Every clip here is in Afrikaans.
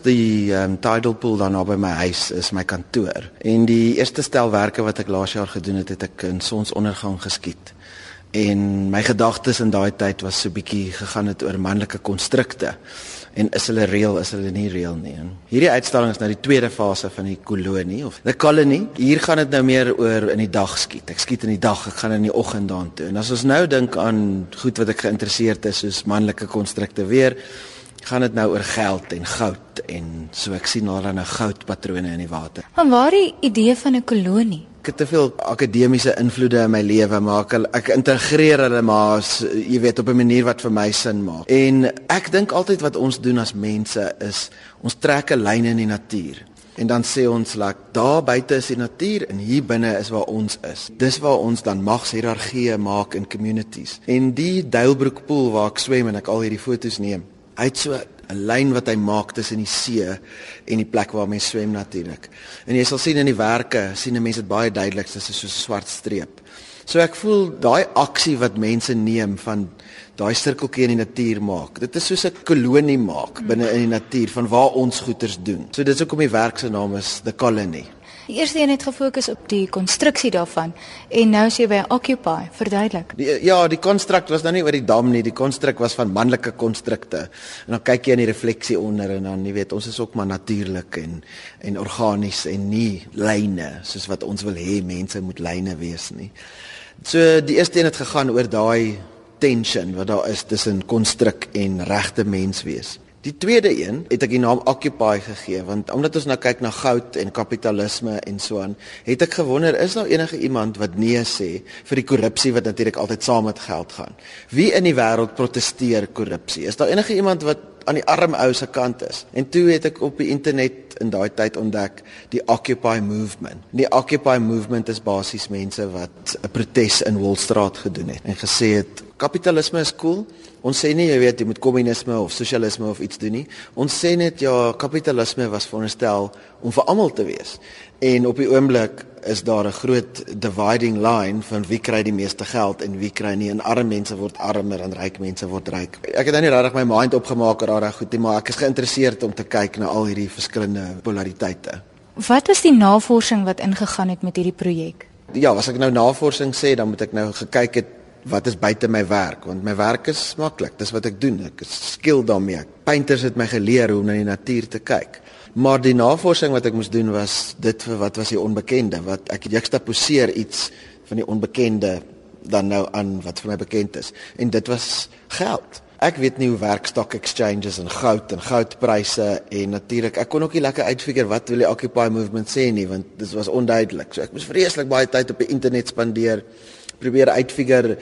Die um, tidal pool daar naby my huis is my kantoor. En die eerste stelwerke wat ek laas jaar gedoen het, het ek in sonsondergang geskiet. En my gedagtes in daai tyd was so bietjie gegaan het oor manlike konstrukte en is hulle reël is hulle nie reël nie. En hierdie uitstalling is nou die tweede fase van die kolonie of the colony. Hier gaan dit nou meer oor in die dag skiet. Ek skiet in die dag, ek gaan in die oggend daartoe. En as ons nou dink aan goed wat ek geïnteresseerd is soos manlike konstrukte weer gaan dit nou oor geld en goud en so ek sien daar nou goudpatrone in die water. Maar waar die idee van 'n kolonie? Ek het te veel akademiese invloede in my lewe maar ek, ek integreer hulle maar jy weet op 'n manier wat vir my sin maak. En ek dink altyd wat ons doen as mense is ons trek 'n lyn in die natuur. En dan sê ons lak like, daar buite is die natuur en hier binne is waar ons is. Dis waar ons dan magshierargieë maak in communities. En die Duilbroek pool waar ek swem en ek al hierdie fotos neem. Hy het so 'n lyn wat hy maak tussen die see en die plek waar mense swem natuurlik. En jy sal sien in die werke, sien 'n mens dit baie duidelik, dit is so 'n swart streep. So ek voel daai aksie wat mense neem van daai sirkeltjie in die natuur maak. Dit is soos 'n kolonie maak binne in die natuur van waar ons goeders doen. So dit is ook om die werk se naam is The Colony. Die eerste een het gefokus op die konstruksie daarvan en nou sê by Occupy, verduidelik. Die, ja, die konstruk was nou nie oor die dam nie, die konstruk was van manlike konstrukte. En dan kyk jy in die refleksie onder en dan jy weet, ons is ook maar natuurlik en en organies en nie lyne soos wat ons wil hê mense moet lyne wees nie. So die eerste een het gegaan oor daai tension wat daar is tussen konstruk en regte mens wees. Die tweede een het ek die naam Occupy gegee want omdat ons nou kyk na goud en kapitalisme en so aan, het ek gewonder is daar enige iemand wat nee sê vir die korrupsie wat natuurlik altyd saam met geld gaan. Wie in die wêreld proteseer korrupsie? Is daar enige iemand wat aan die arm ou se kant is? En toe het ek op die internet in daai tyd ontdek die Occupy movement. Die Occupy movement is basies mense wat 'n protes in Wall Street gedoen het en gesê het kapitalisme is cool. Ons sê nie jy weet jy moet kommunisme of sosialisme of iets doen nie. Ons sê net ja, kapitalisme was veronderstel om vir almal te wees. En op die oomblik is daar 'n groot dividing line van wie kry die meeste geld en wie kry nie. En arme mense word armer en ryk mense word ryk. Ek het nou nie regtig my mind opgemaak oor daai goed nie, maar ek is geïnteresseerd om te kyk na al hierdie verskillende polariteite. Wat was die navorsing wat ingegaan het met hierdie projek? Ja, as ek nou navorsing sê, dan moet ek nou gekyk het wat is buite my werk? Want my werk is maklik. Dis wat ek doen. Ek is skill daarmee. Painters het my geleer hoe om na die natuur te kyk. Maar die navorsing wat ek moes doen was dit vir wat was die onbekende wat ek juxtaposeer iets van die onbekende dan nou aan wat vir my bekend is. En dit was geld. Ek weet nie hoe werk stock exchanges en goud en goudpryse en natuurlik ek kon ook nie lekker uitfigure wat wil die occupy movement sê nie want dit was onduidelik. So ek moes vreeslik baie tyd op die internet spandeer probeer uitfigure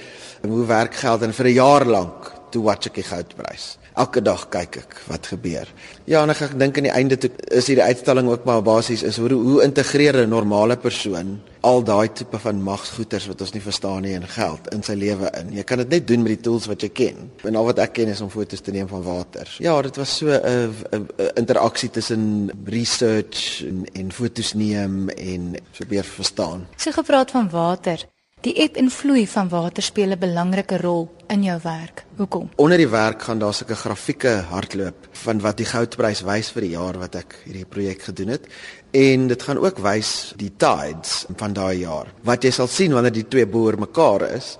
hoe werk geld en vir 'n jaar lank toe watch ek die goudprys. Elke dag kyk ek wat gebeur. Ja, en ek, ek dink aan die einde toe is hierdie uitstalling ook maar basies is hoe hoe integreer 'n normale persoon al daai tipe van magsgoeders wat ons nie verstaan nie in geld in sy lewe in. Jy kan dit net doen met die tools wat jy ken. En al wat ek ken is om foto's te neem van water. Ja, dit was so 'n interaksie tussen research en, en foto's neem en probeer verstaan. Sy so gepraat van water. Die eb en vloei van water speel 'n belangrike rol in jou werk. Hoekom? Onder die werk gaan daar sulke grafieke hardloop van wat die goudprys wys vir die jaar wat ek hierdie projek gedoen het en dit gaan ook wys die tides van daai jaar. Wat jy sal sien wanneer die twee boor mekaar is,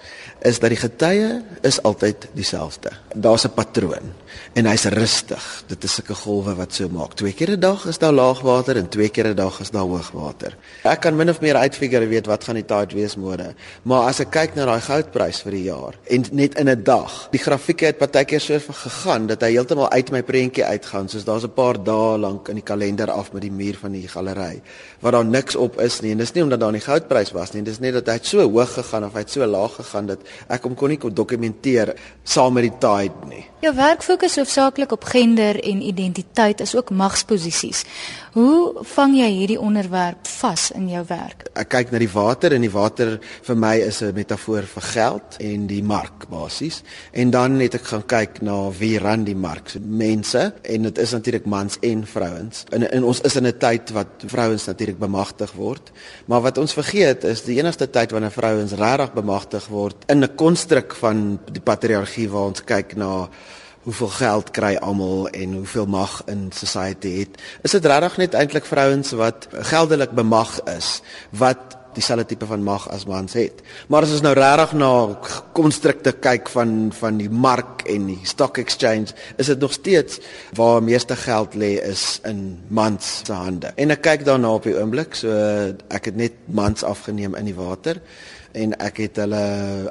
is dat die getye is altyd dieselfde. Daar's 'n patroon en hy's rustig. Dit is sulke golwe wat so maak. Twee keer 'n dag is daar laagwater en twee keer 'n dag is daar hoogwater. Ek kan min of meer uitfigure weet wat gaan die tide wees môre. Maar as ek kyk na daai goudprys vir die jaar en net in 'n dag, die grafieke het partykeer so gegaan dat hy heeltemal uit my prentjie uitgaan. Soos daar's 'n paar dae lank in die kalender af met die muur van die galery waar daar niks op is nie. En dis nie omdat daar nie goudprys was nie, dis net dat hy het so hoog gegaan of hy het so laag gegaan dat ek hom kon nie kon dokumenteer saam met die tide nie. Jou werk fokus hoofsaaklik op gender en identiteit as ook magsposisies. Hoe vang jy hierdie onderwerp vas in jou werk? Ek kyk na die water en die water vir my is 'n metafoor vir geld en die mark basies. En dan het ek gaan kyk na wie ran die mark, so mense en dit is natuurlik mans en vrouens. En, en ons is in 'n tyd wat vrouens natuurlik bemagtig word, maar wat ons vergeet is die enigste tyd wanneer vrouens regtig bemagtig word in 'n konstruk van die patriargie waar ons kyk na hoeveel geld kry almal en hoeveel mag in society het. Is dit regtig net eintlik vrouens wat geldelik bemag is wat dieselfde tipe van mag as mans het. Maar as ons nou regtig na konstrukte kyk van van die mark en die stock exchange, is dit nog steeds waar meeste geld lê is in mans se hande. En ek kyk daarna op die oomblik, so ek het net mans afgeneem in die water en ek het hulle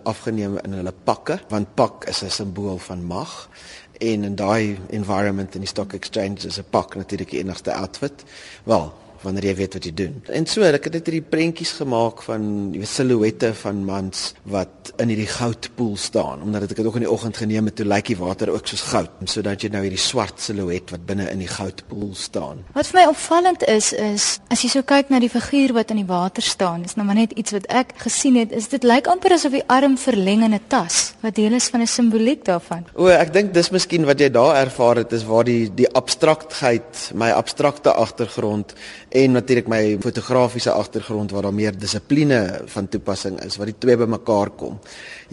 afgeneem in hulle pakke want pak is 'n simbool van mag en in daai environment in die stock exchange is 'n pak natuurlik die enigste outfit. Wel, wanneer jy weet wat jy doen. En so, ek het net hierdie prentjies gemaak van die silhouette van mans wat in hierdie goudpoel staan, omdat ek dit ook in die oggend geneem het toe lyk die water ook soos goud, sodat jy nou hierdie swart silhouet wat binne in die goudpoel staan. Wat vir my opvallend is is as jy so kyk na die figuur wat in die water staan, is nou maar net iets wat ek gesien het, is dit lyk amper asof die arm verleng in 'n tas, wat deel is van 'n simboliek daarvan. O, ek dink dis miskien wat jy daar ervaar het, is waar die die abstraktheid, my abstrakte agtergrond en natuurlik my fotografiese agtergrond waar daar meer dissipline van toepassing is wat die twee bymekaar kom.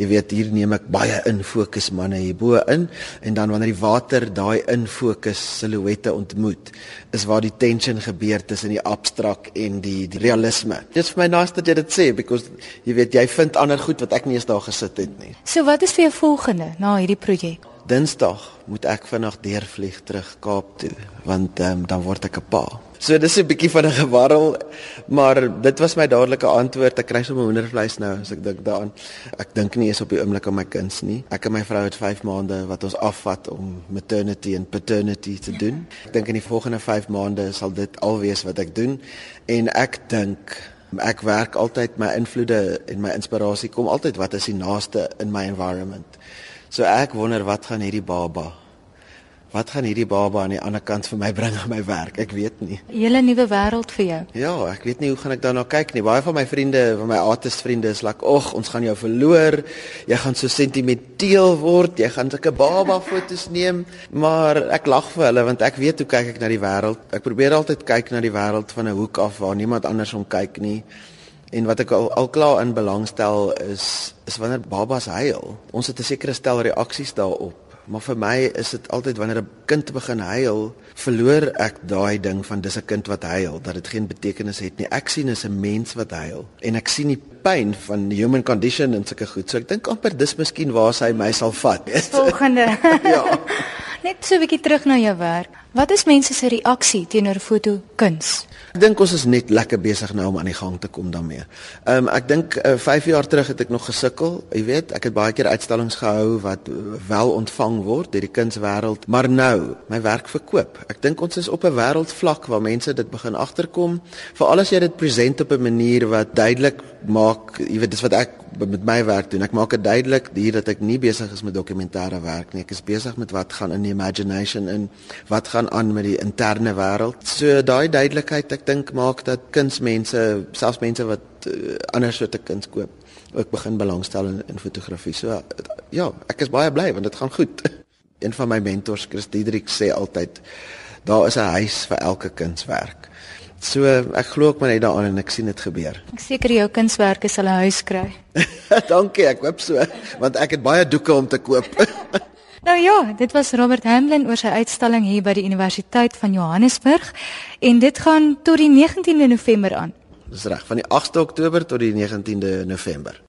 Jy weet hier neem ek baie in fokus manne hierbo in en dan wanneer die water daai in fokus silhouette ontmoet is waar die tension gebeur tussen die abstrakt en die, die realisme. Dit is vir my nice dat jy dit sê because jy weet jy vind ander goed wat ek nie eens daar gesit het nie. So wat is vir jou volgende na hierdie projek? Dinsdag moet ek vanaand deurvlieg terug Kaap toe want um, dan word ek 'n pa. So dis 'n bietjie van 'n gewarrel, maar dit was my dadelike antwoord. Ek kry sommer hoendervleis nou as ek dink daaraan. Ek dink nie eens op die oomblik aan my kinders nie. Ek en my vrou het 5 maande wat ons afvat om maternity en paternity te doen. Ek dink in die volgende 5 maande sal dit alwees wat ek doen en ek dink ek werk altyd my invloede en my inspirasie kom altyd wat is die naaste in my environment. So ek wonder wat gaan hierdie baba Wat gaan hierdie baba aan die ander kant vir my bring aan my werk? Ek weet nie. 'n Hele nuwe wêreld vir jou. Ja, ek weet nie hoe gaan ek daarna kyk nie. Baie van my vriende, van my artist vriende is like, "Ag, ons gaan jou verloor. Jy gaan so sentimenteel word. Jy gaan sulke baba foto's neem." Maar ek lag vir hulle want ek weet hoe kyk ek na die wêreld. Ek probeer altyd kyk na die wêreld van 'n hoek af waar niemand anders hom kyk nie. En wat ek al, al klaar in belangstel is is wanneer babas huil. Ons het 'n sekere stel reaksies daarop. Maar vir my is dit altyd wanneer 'n kind begin huil, verloor ek daai ding van dis 'n kind wat huil, dat dit geen betekenis het nie. Ek sien is 'n mens wat huil en ek sien die pyn van die human condition en sulke goed. So ek dink amper dis miskien waar sy my sal vat. Volgende. ja. Net so 'n bietjie terug na jou werk. Wat is mense se reaksie teenoor fotokuns? Ek dink ons is net lekker besig nou om aan die gang te kom daarmee. Ehm um, ek dink 5 uh, eh, jaar terug het ek nog gesukkel. Jy weet, ek het baie keer uitstallings gehou wat wel ontvang word deur die kunswêreld, maar nou, my werk verkoop. Ek dink ons is op 'n wêreldvlak waar mense dit begin agterkom, veral as jy dit present op 'n manier wat duidelik maak, jy weet, dis wat ek met my werk doen. Ek maak dit duidelik hier dat ek nie besig is met dokumentêre werk nie. Ek is besig met wat gaan in die imagination in, wat gaan aan met die interne wêreld. So daai duidelikheid ek dink maak dat kunsmense, selfs mense wat uh, ander soorte kuns koop, ook begin belangstel in, in fotografie. So ja, ek is baie bly want dit gaan goed. Een van my mentors, Chris Diedrich sê altyd daar is 'n huis vir elke kunswerk. So ek glo ook maar net daaraan en ek sien dit gebeur. Ek seker jou kunswerke sal 'n huis kry. Dankie, ek hoop so, want ek het baie doeke om te koop. Nou ja, dit was Robert Hamlin oor sy uitstalling hier by die Universiteit van Johannesburg en dit gaan tot die 19de November aan. Dis reg, van die 8de Oktober tot die 19de November.